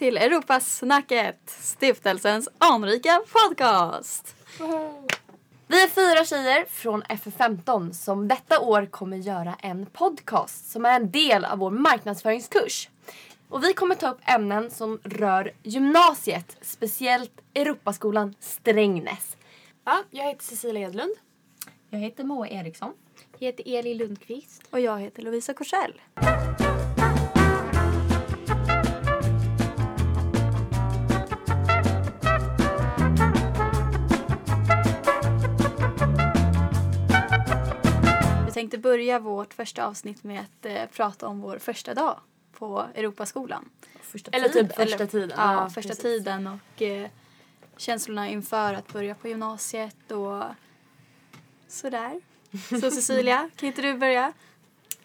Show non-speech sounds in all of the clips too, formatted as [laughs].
till Europasnacket, stiftelsens anrika podcast. Vi är fyra tjejer från FF15 som detta år kommer göra en podcast som är en del av vår marknadsföringskurs. Och vi kommer ta upp ämnen som rör gymnasiet, speciellt Europaskolan Strängnäs. Ja, jag heter Cecilia Edlund. Jag heter Moa Eriksson. Jag heter Eli Lundqvist. Och jag heter Lovisa Korsell. Tänkte börja vårt första avsnitt med att eh, prata om vår första dag på Europaskolan. Första Eller tiden. typ första tiden. Ja, Ja, första precis. tiden och eh, känslorna inför att börja på gymnasiet och sådär. Så [laughs] Cecilia, kan inte du börja?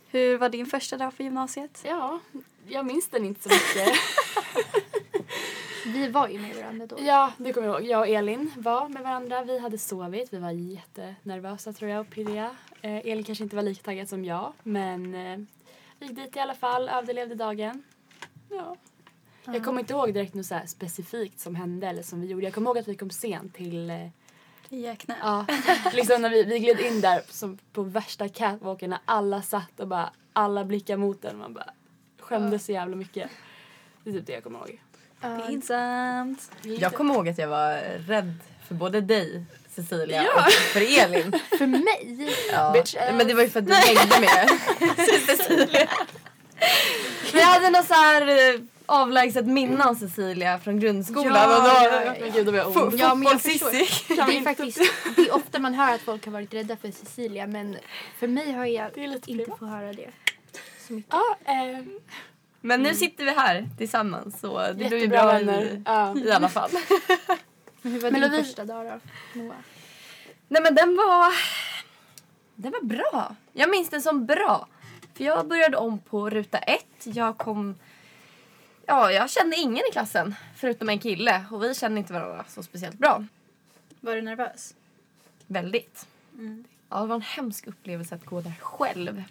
Hur var din första dag på gymnasiet? Ja, jag minns den inte så mycket. [laughs] Vi var ju med varandra då. ja, det kommer jag ihåg. Jag och Elin var med varandra. Vi hade sovit. Vi var jättenervösa tror jag och pirriga. Eh, Elin kanske inte var lika taggad som jag. Men eh, gick dit i alla fall, överlevde dagen. Ja. Jag kommer inte ihåg direkt något så här specifikt som hände eller som vi gjorde. Jag kommer ihåg att vi kom sent till eh, Jäkna. Ja, liksom när vi, vi gled in där som på värsta catwalken när alla satt och bara alla blickar mot en. Man bara skämdes så jävla mycket. Det är typ det jag kommer ihåg. Pinsamt. Jag kommer ihåg att jag var rädd för både dig, Cecilia, och för Elin. [laughs] För mig? Ja. Bitch. Men det var ju för att du hängde med [laughs] Cecilia. Vi hade något så här eh, avlägset minne av Cecilia från grundskolan. Ja, och då, ja, ja. Men gud, då var jag. Ja, men förstår. Det är faktiskt det är ofta man hör att folk har varit rädda för Cecilia men för mig har jag inte privat. fått höra det. Så mycket. Ja, eh, Men nu sitter vi här tillsammans så det blir ju jättebra bra vänner. i, Ja. i alla fall. [laughs] Hur var Men din första dag då? Moa? Nej men den var... Den var bra. Jag minns den som bra. För jag började om på ruta ett. Jag kom... Ja, jag kände ingen i klassen förutom en kille och vi kände inte varandra så speciellt bra. Var du nervös? Väldigt. Ja, det var en hemsk upplevelse att gå där själv.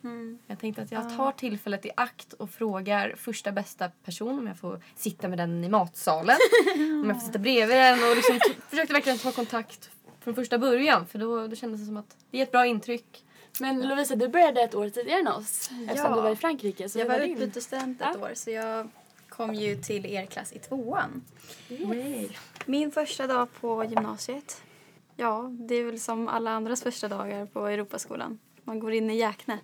Jag tänkte att jag tar tillfället i akt och frågar första bästa person om jag får sitta med den i matsalen. [laughs] om jag får sitta bredvid den och liksom försökte verkligen ta kontakt från första början för då, då kändes det som att det är ett bra intryck. Men Lovisa, du började ett år tidigare än oss eftersom du var i Frankrike. Så Jag var utbytesstudent ett år så jag kom ju till er klass i tvåan. Min första dag på gymnasiet. Ja, det är väl som alla andras första dagar på Europaskolan. Man går in i Jäkne.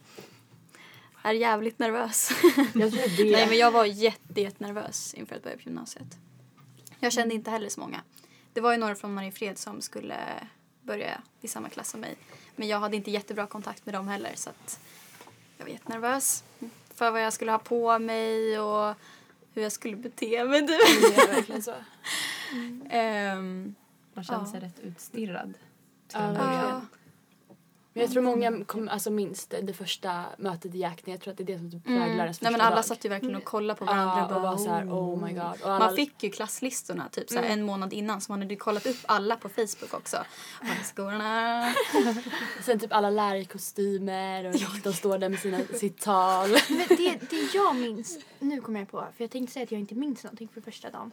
Är jävligt nervös. Jag. Nej men jag var jätte, jättenervös inför att börja på gymnasiet. Jag kände inte heller så många. Det var ju några från Mariefred som skulle börja i samma klass som mig. Men jag hade inte jättebra kontakt med dem heller så att jag var jättenervös för vad jag skulle ha på mig och hur jag skulle bete mig. Det är verkligen så. [laughs] Ehm, Man kände Ja. sig rätt utstirrad. En början. Men jag tror många kom, alltså, minns det, det första mötet i Jäkne. Jag tror att det är det som typ präglar ens första Nej men alla dag. satt ju verkligen och kollade på varandra Ja, och bara, och var så här, oh my god. Och alla, Man fick ju klasslistorna typ såhär, en månad innan så man hade ju kollat upp alla på Facebook också. Skolorna. [laughs] Sen typ alla lärare i kostymer och [laughs] rektorn står där med sina, sitt tal. Men det, det jag minns, nu kommer jag på, för jag tänkte säga att jag inte minns någonting för första dagen.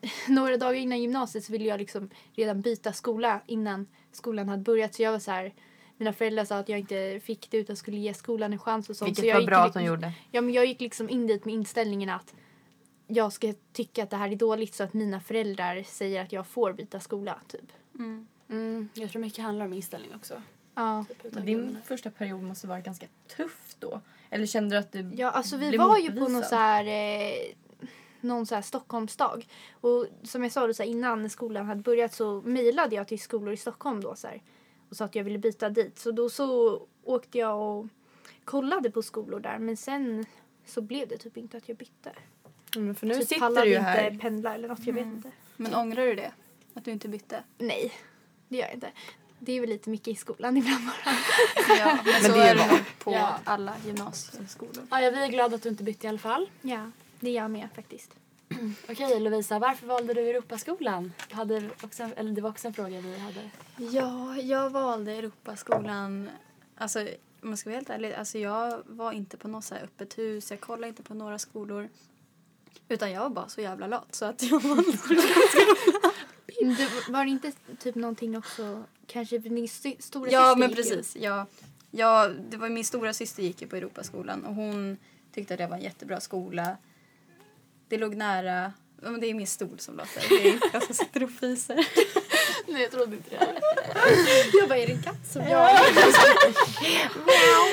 [laughs] Några dagar innan gymnasiet så ville jag liksom redan byta skola innan skolan hade börjat så jag var så här mina föräldrar sa att jag inte fick det utan skulle ge skolan en chans och sånt. Vilket så jag var gick bra att liksom- de gjorde. Ja men jag gick liksom in dit med inställningen att jag ska tycka att det här är dåligt så att mina föräldrar säger att jag får byta skola typ. Mm, jag tror mycket handlar om inställning också. Ja. Typ, din första period måste vara ganska tuff då. Eller kände du att du Ja, alltså vi blev var ju på någon så här, eh, någon så här Stockholmsdag. Och som jag sa då, så här, innan skolan hade börjat så mejlade jag till skolor i Stockholm då så här, och sa att jag ville byta dit. Så då så åkte jag och kollade på skolor där men sen så blev det typ inte att jag bytte. Mm, för nu typ sitter pallade du ju inte här. pendla eller något, jag vet inte. Men ångrar du det? Att du inte bytte? Nej, det gör jag inte. Det är väl lite mycket i skolan [laughs] ibland bara. Ja, men, så det är det på Ja. alla gymnasieskolor. Ja, ja, vi är glada att du inte bytte i alla fall. Ja, det gör jag med faktiskt. [clears throat] Okej Lovisa, varför valde du Europaskolan? Hade också, eller det var också en fråga vi hade. Ja, jag valde Europaskolan. Alltså, om man ska vara helt ärlig, alltså jag var inte på något så här öppet hus. Jag kollade inte på några skolor. Utan jag var bara så jävla lat så att jag det, [laughs] var det inte typ någonting också, kanske för din sy- stora Ja syster men gick ju- precis. Jag, jag, det var min stora syster gick ju på Europaskolan och hon tyckte att det var en jättebra skola. Det låg nära, ja, men det är min stol som låter. Det är inte jag som sitter och fiser. [laughs] Nej, jag trodde inte det. Jag bara, är det en katt som jag...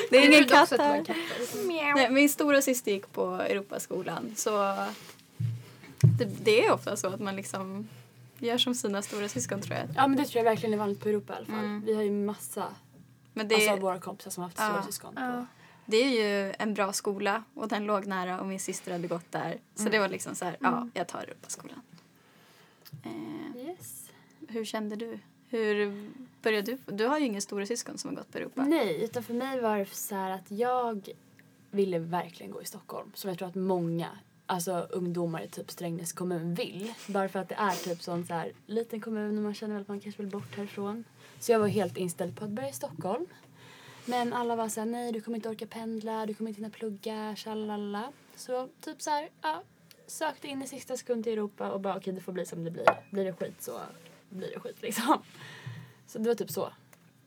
Det är ingen katt här. Nej, min stora syster gick på Europaskolan så det, det är ofta så att man liksom gör som sina stora syskon tror jag. Ja men det tror jag verkligen är vanligt på Europa i alla fall. Mm. Vi har ju massa Men det, alltså, av våra kompisar som har haft Ja. stora syskon. På. Ja. Det är ju en bra skola och den låg nära och min syster hade gått där. Så det var liksom så här, ja jag tar Europaskolan. Eh, Yes. hur kände du? Hur började du? Du har ju ingen stora syskon som har gått på Europa. Nej, utan för mig var det så här att jag ville verkligen gå i Stockholm. Som jag tror att många alltså, ungdomar i typ Strängnäs kommun vill. Bara för att det är typ sån så här liten kommun och man känner väl att man kanske vill bort härifrån. Så jag var helt inställd på att börja i Stockholm. Men alla var så här, nej du kommer inte orka pendla, du kommer inte hinna plugga, tjalala. Så typ så här, ja, sökte in i sista sekund till Europa och bara okej det får bli som det blir. Blir det skit så blir det skit liksom. Så det var typ så.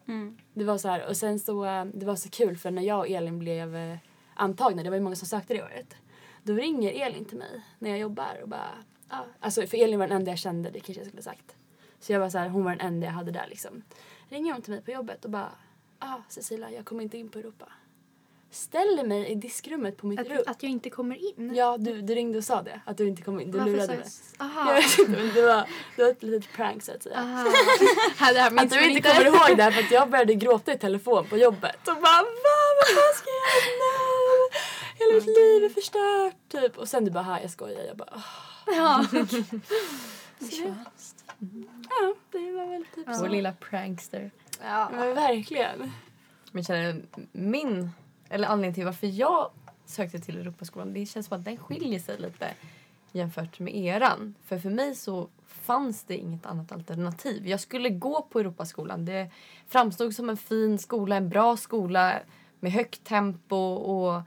Mm. Det var så här, och sen så, det var så kul för när jag och Elin blev eh, antagna, det var ju många som sökte det året. Då ringer Elin till mig när jag jobbar och bara, ah. Alltså för Elin var den enda jag kände, det kanske jag skulle ha sagt. Så jag var så här, hon var den enda jag hade där liksom. Ringer hon till mig på jobbet och bara, ah Cecilia jag kommer inte in på Europa. Ställer mig i diskrummet på mitt rum. Att, att jag inte kommer in? Ja, du, du ringde och sa det, att du inte kom in. Du Varför lurade mig. s- Jag Aha. vet inte, men det var, det var ett litet prank så att säga. Aha. [laughs] det här att du inte kommer ihåg det här för att jag började gråta i telefon på jobbet och bara Va, vad fan ska jag göra nu? Hela mitt liv är förstört typ. Och sen du bara här jag skojar. Jag bara "Åh." Ja. Så [laughs] det- Ja, det var väl typ Vår så. lilla prankster. Ja. Men verkligen. Men känner min, eller anledningen till varför jag sökte till Europaskolan, det känns som att den skiljer sig lite jämfört med eran. För för mig så fanns det inget annat alternativ. Jag skulle gå på Europaskolan. Det framstod som en fin skola, en bra skola med högt tempo och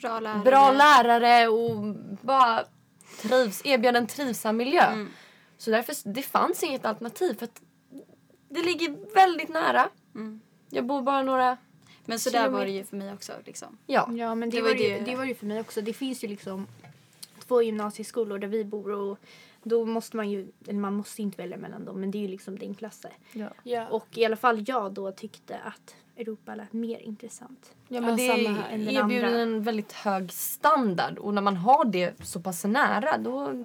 Bra lärare. bra lärare och bara trivs, erbjöd en trivsam miljö. Mm. Så därför, det fanns inget alternativ för att det ligger väldigt nära. Mm. Jag bor bara några, Men så där var det ju för mig också. Liksom. ja. Ja, men det, Det var var det, det- ju, det var ju för mig också. Det finns ju liksom två gymnasieskolor där vi bor och då måste man ju, eller man måste inte välja mellan dem, men det är ju liksom din klasse. Ja. Och i alla fall jag då tyckte att Europa lät mer intressant. Ja, men Ja, det erbjuder andra. en väldigt hög standard och när man har det så pass nära då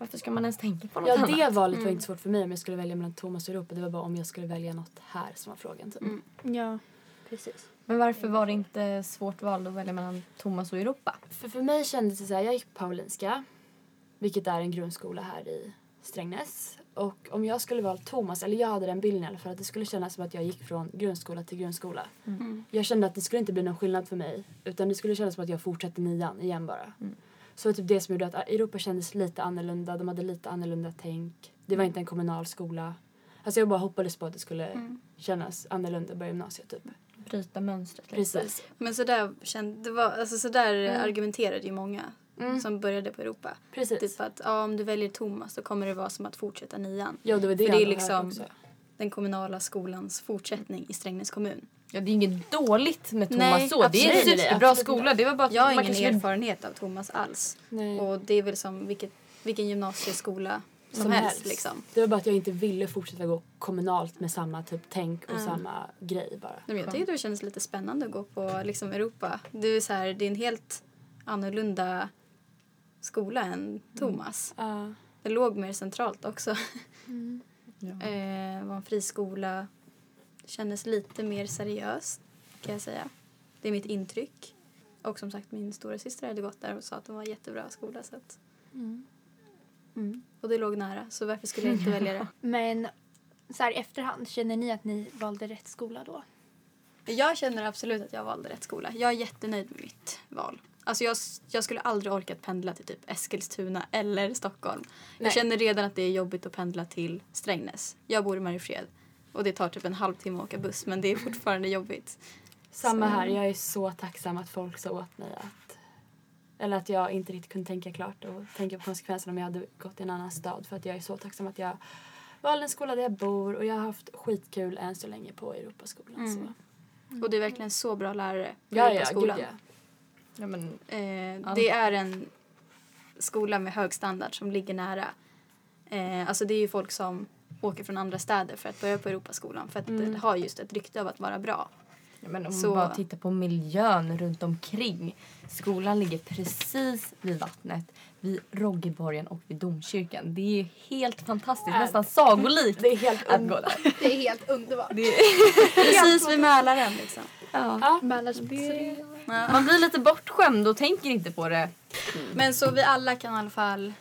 varför ska man ens tänka på något Ja, annat? det valet var inte svårt för mig om jag skulle välja mellan Thomas och Europa. Det var bara om jag skulle välja något här som var frågan. Typ. Mm. Ja, precis. Men varför var det inte svårt val att välja mellan Thomas och Europa? För, för mig kändes det så här, jag gick på Paulinska, vilket är en grundskola här i Strängnäs. Och om jag skulle valt Thomas, eller jag hade den bilden i alla fall, att det skulle kännas som att jag gick från grundskola till grundskola. Mm. Jag kände att det skulle inte bli någon skillnad för mig, utan det skulle kännas som att jag fortsatte nian igen bara. Mm. Så det var typ det som gjorde att Europa kändes lite annorlunda, de hade lite annorlunda tänk. Det var inte en kommunal skola. Alltså jag bara hoppades på att det skulle Mm. kännas annorlunda börja gymnasiet typ. Bryta mönstret lite. Precis. Men så där, kände, det var, alltså så där Mm. argumenterade ju många Mm. som började på Europa. Precis. Typ att ja, om du väljer Thomas så kommer det vara som att fortsätta nian. Ja, det var det För det är liksom-. Den kommunala skolans fortsättning i Strängnäs kommun. Ja, det är inget dåligt med Thomas Nej, så. Det är en superbra skola. Det var bara att Jag har man ingen kanske erfarenhet av Thomas alls. Nej. Och det är väl som vilket, vilken gymnasieskola som, Som helst. helst. Liksom. Det var bara att jag inte ville fortsätta gå kommunalt med samma typ tänk och Mm. samma grej bara. Nej, men jag tyckte det kändes lite spännande att gå på liksom, Europa. Det är, så här, det är en helt annorlunda skola än Thomas. Ja. Det låg mer centralt också. Ja. [laughs] Eh, var en friskola. Kändes lite mer seriöst kan jag säga. Det är mitt intryck. Och som sagt min stora syster hade gått där och sa att det var en jättebra skola. Så att, mm. Och det låg nära så varför skulle jag inte [laughs] välja det? Men så här i efterhand, känner ni att ni valde rätt skola då? Jag känner absolut att jag valde rätt skola. Jag är jättenöjd med mitt val. Alltså jag, jag skulle aldrig orkat pendla till typ Eskilstuna eller Stockholm. Nej. Jag känner redan att det är jobbigt att pendla till Strängnäs. Jag bor i Mariefred och det tar typ en halvtimme att åka buss men det är fortfarande jobbigt. Samma Så- här. Jag är så tacksam att folk sa åt mig att Eller att jag inte riktigt kunde tänka klart och tänka på konsekvenserna om jag hade gått i en annan stad. För att jag är så tacksam att jag valde en skola där jag bor och jag har haft skitkul än så länge på Europaskolan. Mm. Så. Och det är verkligen så bra lärare på Ja, ja, Europaskolan. ja. Ja, men, Eh, det är en skola med hög standard som ligger nära. Eh, alltså det är ju folk som åker från andra städer för att börja på Europaskolan för att Mm. det har just ett rykte av att vara bra. ja, men om Så- man bara tittar på miljön runt omkring. Skolan ligger precis vid vattnet, vid Roggeborgen och vid domkyrkan. Det är helt fantastiskt, Äh. nästan sagolikt Det är helt att gå där. [laughs] Det är helt underbart. Det är, [laughs] Precis vid Mälaren liksom. ja. Ja. Man blir lite bortskämd och tänker inte på det. Men så vi alla kan i alla fall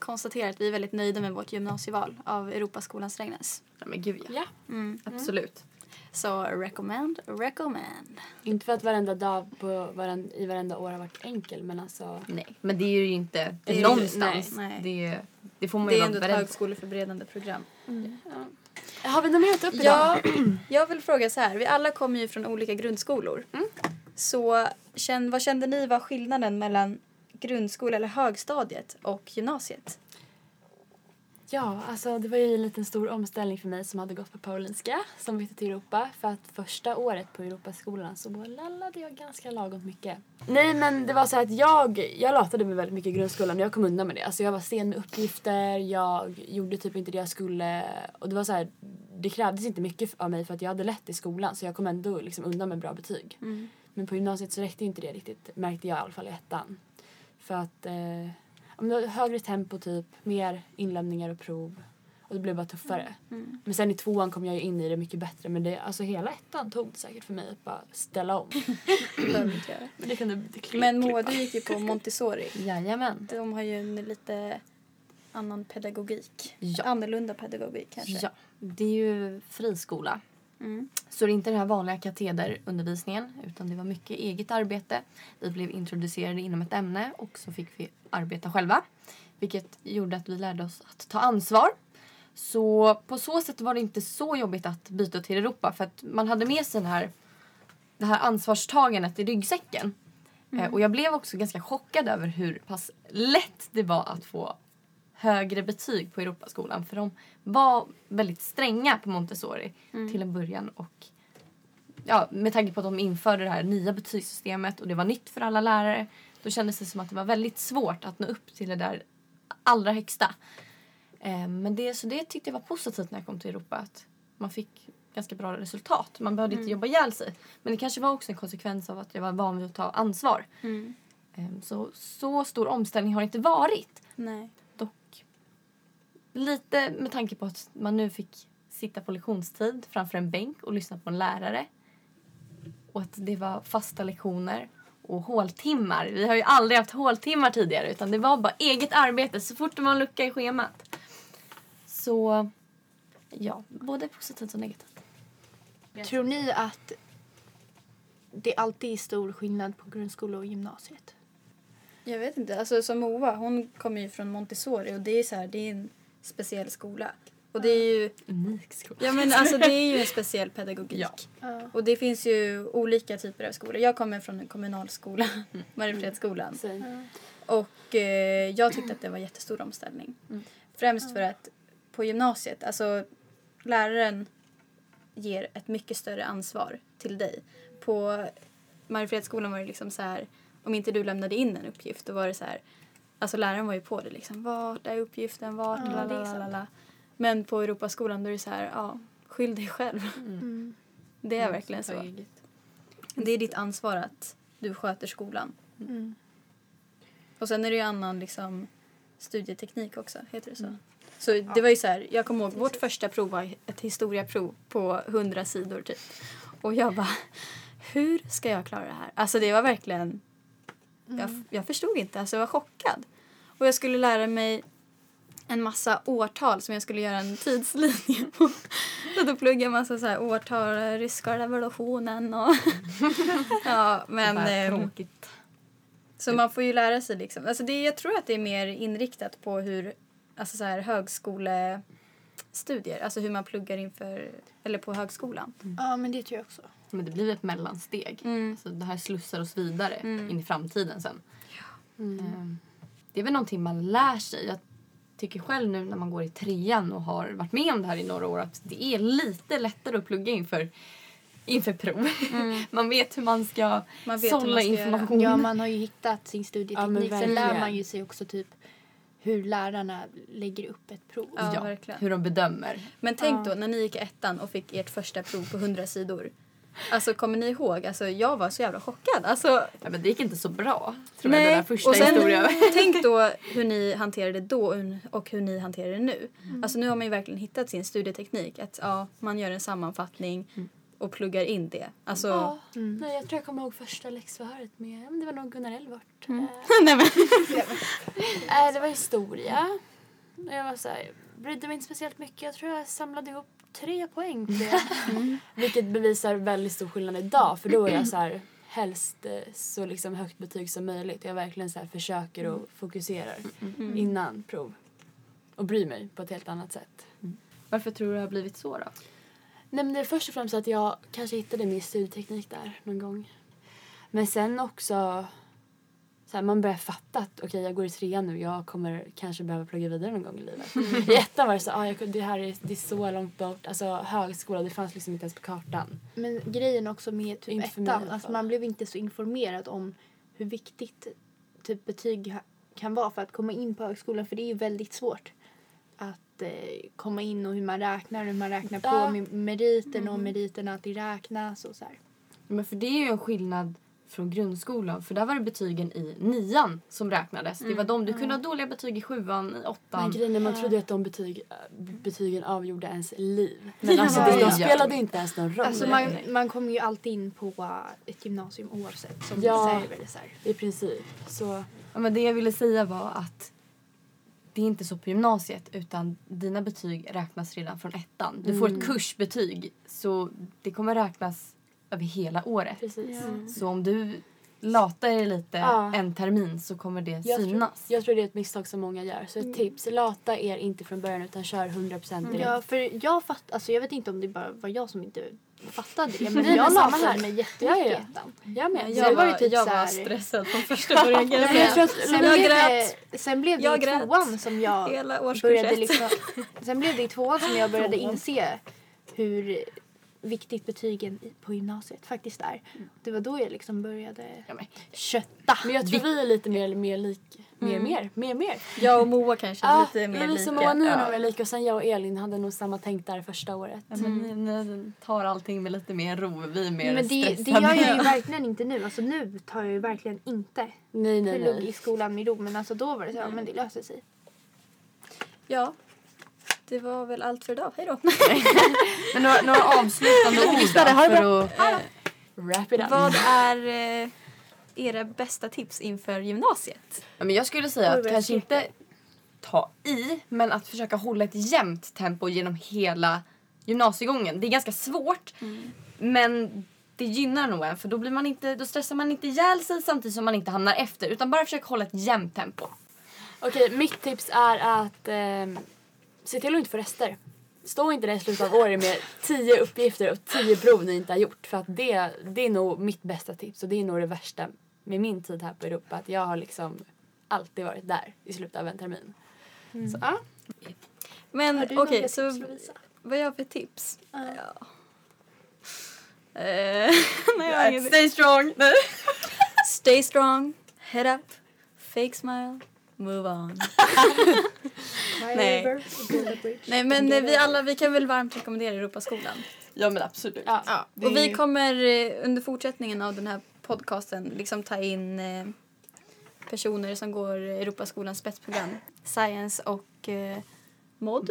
konstatera att vi är väldigt nöjda med vårt gymnasieval av Europaskolan Strängnäs. Ja, men gud ja. ja. Mm. Absolut. Så recommend, recommend. Inte för att varenda dag på varenda, i varenda år har varit enkel men alltså Nej, men det är ju inte Det är ju- någonstans. nej, nej. Det, är- det får man Det ju är vara ändå ett beredd på. högskoleförberedande program. Har vi något mer att ta upp idag? Ja, jag vill fråga så här. Vi alla kommer ju från olika grundskolor. Mm. Så känn, vad kände ni var skillnaden mellan grundskola eller högstadiet och gymnasiet? Ja, alltså det var ju en liten stor omställning för mig som hade gått på Paulinska som bytte till Europa. För att första året på Europaskolan så lallade jag ganska lagom mycket. Nej men det var så att jag, jag latade mig väldigt mycket i grundskolan och jag kom undan med det. Alltså jag var sen med uppgifter, jag gjorde typ inte det jag skulle. Och det var så här, det krävdes inte mycket av mig för att jag hade lätt i skolan så jag kom ändå liksom undan med bra betyg. Men på gymnasiet så räckte inte det riktigt, märkte jag i alla fall i ettan. För att eh, högre tempo typ, mer inlämningar och prov. Och det blev bara tuffare. Men sen i tvåan kom jag in i det mycket bättre. Men det, alltså hela ettan tog det säkert för mig att bara ställa om. [laughs] Men det kunde det Men Moa, gick ju på Montessori. Jajamän. De har ju en lite annan pedagogik. Ja. Annorlunda pedagogik kanske. Ja, det är ju friskola. Mm. Så det är inte den här vanliga katederundervisningen utan det var mycket eget arbete. Vi blev introducerade inom ett ämne och så fick vi arbeta själva. Vilket gjorde att vi lärde oss att ta ansvar. Så på så sätt var det inte så jobbigt att byta till Europa för att man hade med sig den här, det här ansvarstagandet i ryggsäcken. Eh, Och jag blev också ganska chockad över hur pass lätt det var att få högre betyg på Europaskolan. För de var väldigt stränga på Montessori till en början. Och ja, med tanke på att de införde det här nya betygssystemet och det var nytt för alla lärare. Då kändes det som att det var väldigt svårt att nå upp till det där allra högsta. Eh, men det, så det tyckte jag var positivt när jag kom till Europa. Att man fick ganska bra resultat. Man behövde inte jobba ihjäl sig. Men det kanske var också en konsekvens av att jag var van vid att ta ansvar. Mm. Eh, så, så stor omställning har det inte varit. Nej. Lite med tanke på att man nu fick sitta på lektionstid framför en bänk och lyssna på en lärare. Och att det var fasta lektioner och håltimmar. Vi har ju aldrig haft håltimmar tidigare utan det var bara eget arbete så fort det var en lucka i schemat. Så ja, både positivt och negativt. Tror ni att det alltid är stor skillnad på grundskola och gymnasiet? Jag vet inte. Alltså som Moa, hon kommer ju från Montessori och det är så här, det är en speciell skola. Och det är ju, Unik skola. ja men alltså det är ju en speciell [laughs] pedagogik. Ja. Och det finns ju olika typer av skolor. Jag kommer från en kommunalskola, [laughs] Mariefredsskolan. Sen- Och eh, jag tyckte att det var en jättestor omställning. Främst för att på gymnasiet, alltså läraren ger ett mycket större ansvar till dig. På Mariefredsskolan var det liksom så här, om inte du lämnade in en uppgift då var det så här, alltså läraren var ju på det liksom, vart är uppgiften, vart, Ja, la, det är la, la, sant. la. Men på Europaskolan då är det så här, ja, skyll dig själv. Mm. Det är verkligen så. Det är ditt ansvar att du sköter skolan. Mm. Och sen är det ju annan liksom studieteknik också, heter det så? Så det var ju så här, jag kommer ihåg vårt första prov var ett historiaprov på 100 sidor typ. Och jag bara, hur ska jag klara det här? Alltså det var verkligen, jag, jag förstod inte, alltså jag var chockad. Och jag skulle lära mig en massa årtal som jag skulle göra en tidslinje [laughs] på. Och då pluggade jag massa så här årtal, ryska revolutionen och... [laughs] ja, men... Tråkigt. så man får ju lära sig liksom. Alltså det, jag tror att det är mer inriktat på hur, alltså så här högskolestudier, alltså hur man pluggar inför, eller på högskolan. Ja, men det tror jag också. Men det blir ett mellansteg. Mm. Så det här slussar oss vidare Mm. in i framtiden sen. Ehm, Det är väl någonting man lär sig. Jag tycker själv nu när man går i trean och har varit med om det här i några år att det är lite lättare att plugga inför, inför prov. [laughs] man vet hur man ska Mm. Man vet hur sålla man ska göra. information. Ja, man har ju hittat sin Ja, studieteknik. men Sen lär man ju sig också typ hur lärarna lägger upp ett prov. Ja, Ja, verkligen. hur de bedömer. Men tänk då när ni gick i ettan och fick ert första prov på 100 sidor. Alltså kommer ni ihåg? Alltså jag var så jävla chockad. Alltså, Ja, men det gick inte så bra tror jag den där första och sen, historien. [laughs] tänk då hur ni hanterade det då och hur ni hanterar det nu. Alltså nu har man ju verkligen hittat sin studieteknik. Att ja, man gör en sammanfattning och pluggar in det. Alltså, Ja. Nej, jag tror jag kommer ihåg första läxförhöret med, det var nog Gunnar Elvart. Mm. [laughs] Nej men. Nej, [laughs] det var historia. Jag var så här, brydde mig inte speciellt mycket. Jag tror jag samlade ihop tre poäng på det. [laughs] Vilket bevisar väldigt stor skillnad idag. För då är jag så här, helst eh, så liksom högt betyg som möjligt. Jag verkligen så här försöker och fokuserar innan prov. Och bryr mig på ett helt annat sätt. Varför tror du det har blivit så då? Nej men det är först och främst att jag kanske hittade min studieteknik där någon gång. Men sen också så här, man börjar fatta att okej jag går i trean nu, jag kommer kanske behöva plugga vidare någon gång i livet. I ettan var det så ah, jag, det här är, det är så långt bort, alltså högskola det fanns liksom inte ens på kartan. Men grejen också med typ Inte för mig i ettan, alla alltså man blev inte så informerad om hur viktigt typ betyg kan vara för att komma in på högskolan. För det är ju väldigt svårt att eh, komma in och hur man räknar, hur man räknar på Ja. med meriten och meriterna att det räknas och så här. Men för det är ju en skillnad från grundskolan. För där var det betygen i nian som räknades. Det var de du kunde ha dåliga betyg i sjuan, i Men åttan. grejen är, man trodde ju att de betyg, äh, betygen avgjorde ens liv. [laughs] Men alltså Ja, det, de spelade inte ens någon roll. Alltså man, man kommer ju alltid in på uh, ett gymnasium oavsett som Ja. så här. I princip. Så Ja, men det jag ville säga var att det är inte så på gymnasiet utan dina betyg räknas redan från ettan. Du får ett kursbetyg så det kommer räknas över hela året. precis. Så om du latar dig lite Ja. en termin så kommer det Jag tror, synas. jag tror det är ett misstag som många gör. Så ett tips, lata er inte från början utan kör 100% direkt. Ja, för jag fatt, alltså jag vet inte om det bara var jag som inte fattade det. Men Nej, [laughs] jag latade här. mig jättemycket. Jag med. Jag Jag var typ jag var stressad från [laughs] första början. Nej, men jag tror att sen, Jag blev grät. det, sen blev det Jag i grät. tvåan som jag Hela började liksom, Sen blev det i tvåan som jag började inse hur viktigt betygen på gymnasiet faktiskt är. Det var då jag liksom började Ja, men, kötta. Men jag tror vi är lite mer, mer lik. Mer, mer, mer, mer. Jag och Moa kanske är Ja, lite mer vi lika. som var ni är Ja. nog mer lika och sen jag och Elin hade nog samma tänk där första året. ja, men ni, ni tar allting med lite mer ro. Vi är mer Men det, det stressade. gör jag ju [laughs] verkligen inte nu. Alltså nu tar jag ju verkligen inte Nej, nej, plugg i nej. skolan med ro. Men alltså då var det så här, men det löser sig. Ja. Det var väl allt för idag. Hej då. [laughs] Men några, några avslutande ord för att, Wrap it up. Vad är eh, era bästa tips inför gymnasiet? ja, men Jag skulle säga att kanske inte ta i men att försöka hålla ett jämnt tempo genom hela gymnasiegången. Det är ganska svårt men det gynnar nog en för då, blir man inte, då stressar man inte ihjäl sig samtidigt som man inte hamnar efter utan bara försöka hålla ett jämnt tempo. Okej, mitt tips är att ehm, se till att inte få rester. Stå inte där i slutet av året med tio uppgifter och tio prov ni inte har gjort. För att det, det är nog mitt bästa tips och det är nog det värsta med min tid här på Europa. Att jag har liksom alltid varit där i slutet av en termin. Så ja, Men okej, några så tips, vad jag har för tips? Ja. Ja. Eh, [laughs] nej, jag har ingen- Stay strong! [laughs] Stay strong, head up, fake smile, move on. Nej. Nej men vi alla, vi kan väl varmt rekommendera Europaskolan. Ja men absolut. ja. Ja, och vi kommer eh, under fortsättningen av den här podcasten liksom ta in eh, personer som går Europaskolans spetsprogram. Science och eh, mod.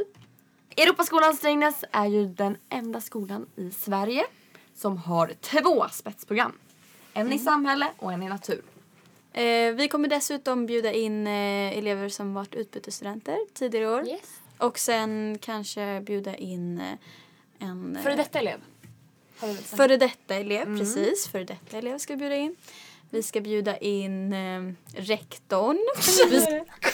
Europaskolan Strängnäs är ju den enda skolan i Sverige som har två spetsprogram. En i samhälle och en i natur. Eh, vi kommer dessutom bjuda in eh, elever som varit utbytesstudenter tidigare år. Yes. Och sen kanske bjuda in eh, en eh, Före detta elev. Före detta elev. Precis, före detta elev ska vi bjuda in. Vi ska bjuda in eh, rektorn.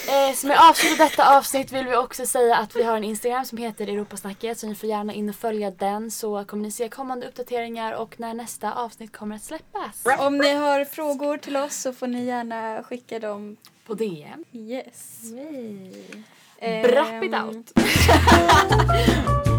Eh, som jag avslutar detta avsnitt vill vi också säga att vi har en Instagram som heter Europasnacket så ni får gärna in och följa den så kommer ni se kommande uppdateringar och när nästa avsnitt kommer att släppas. Om ni har frågor till oss så får ni gärna skicka dem. På DM. Yes. Brapp it Ehm, out. [laughs]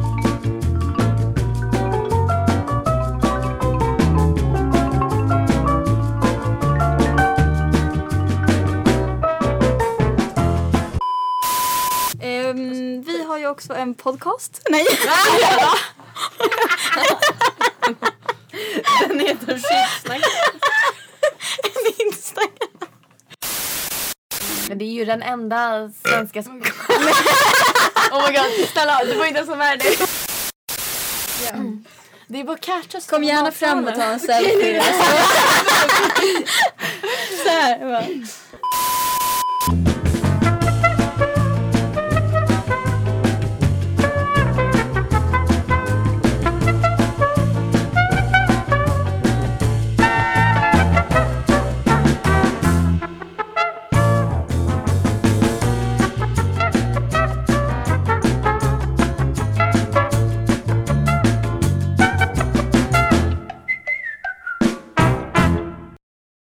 ju också en podcast. Nej. [laughs] Den heter Skitsnack. en Instagram. Men det är ju den enda svenska... [laughs] oh my god, snälla du var inte ens med det. Det är bara catcha oss Kom gärna fram och ta en selfie. [laughs] Så här, bara.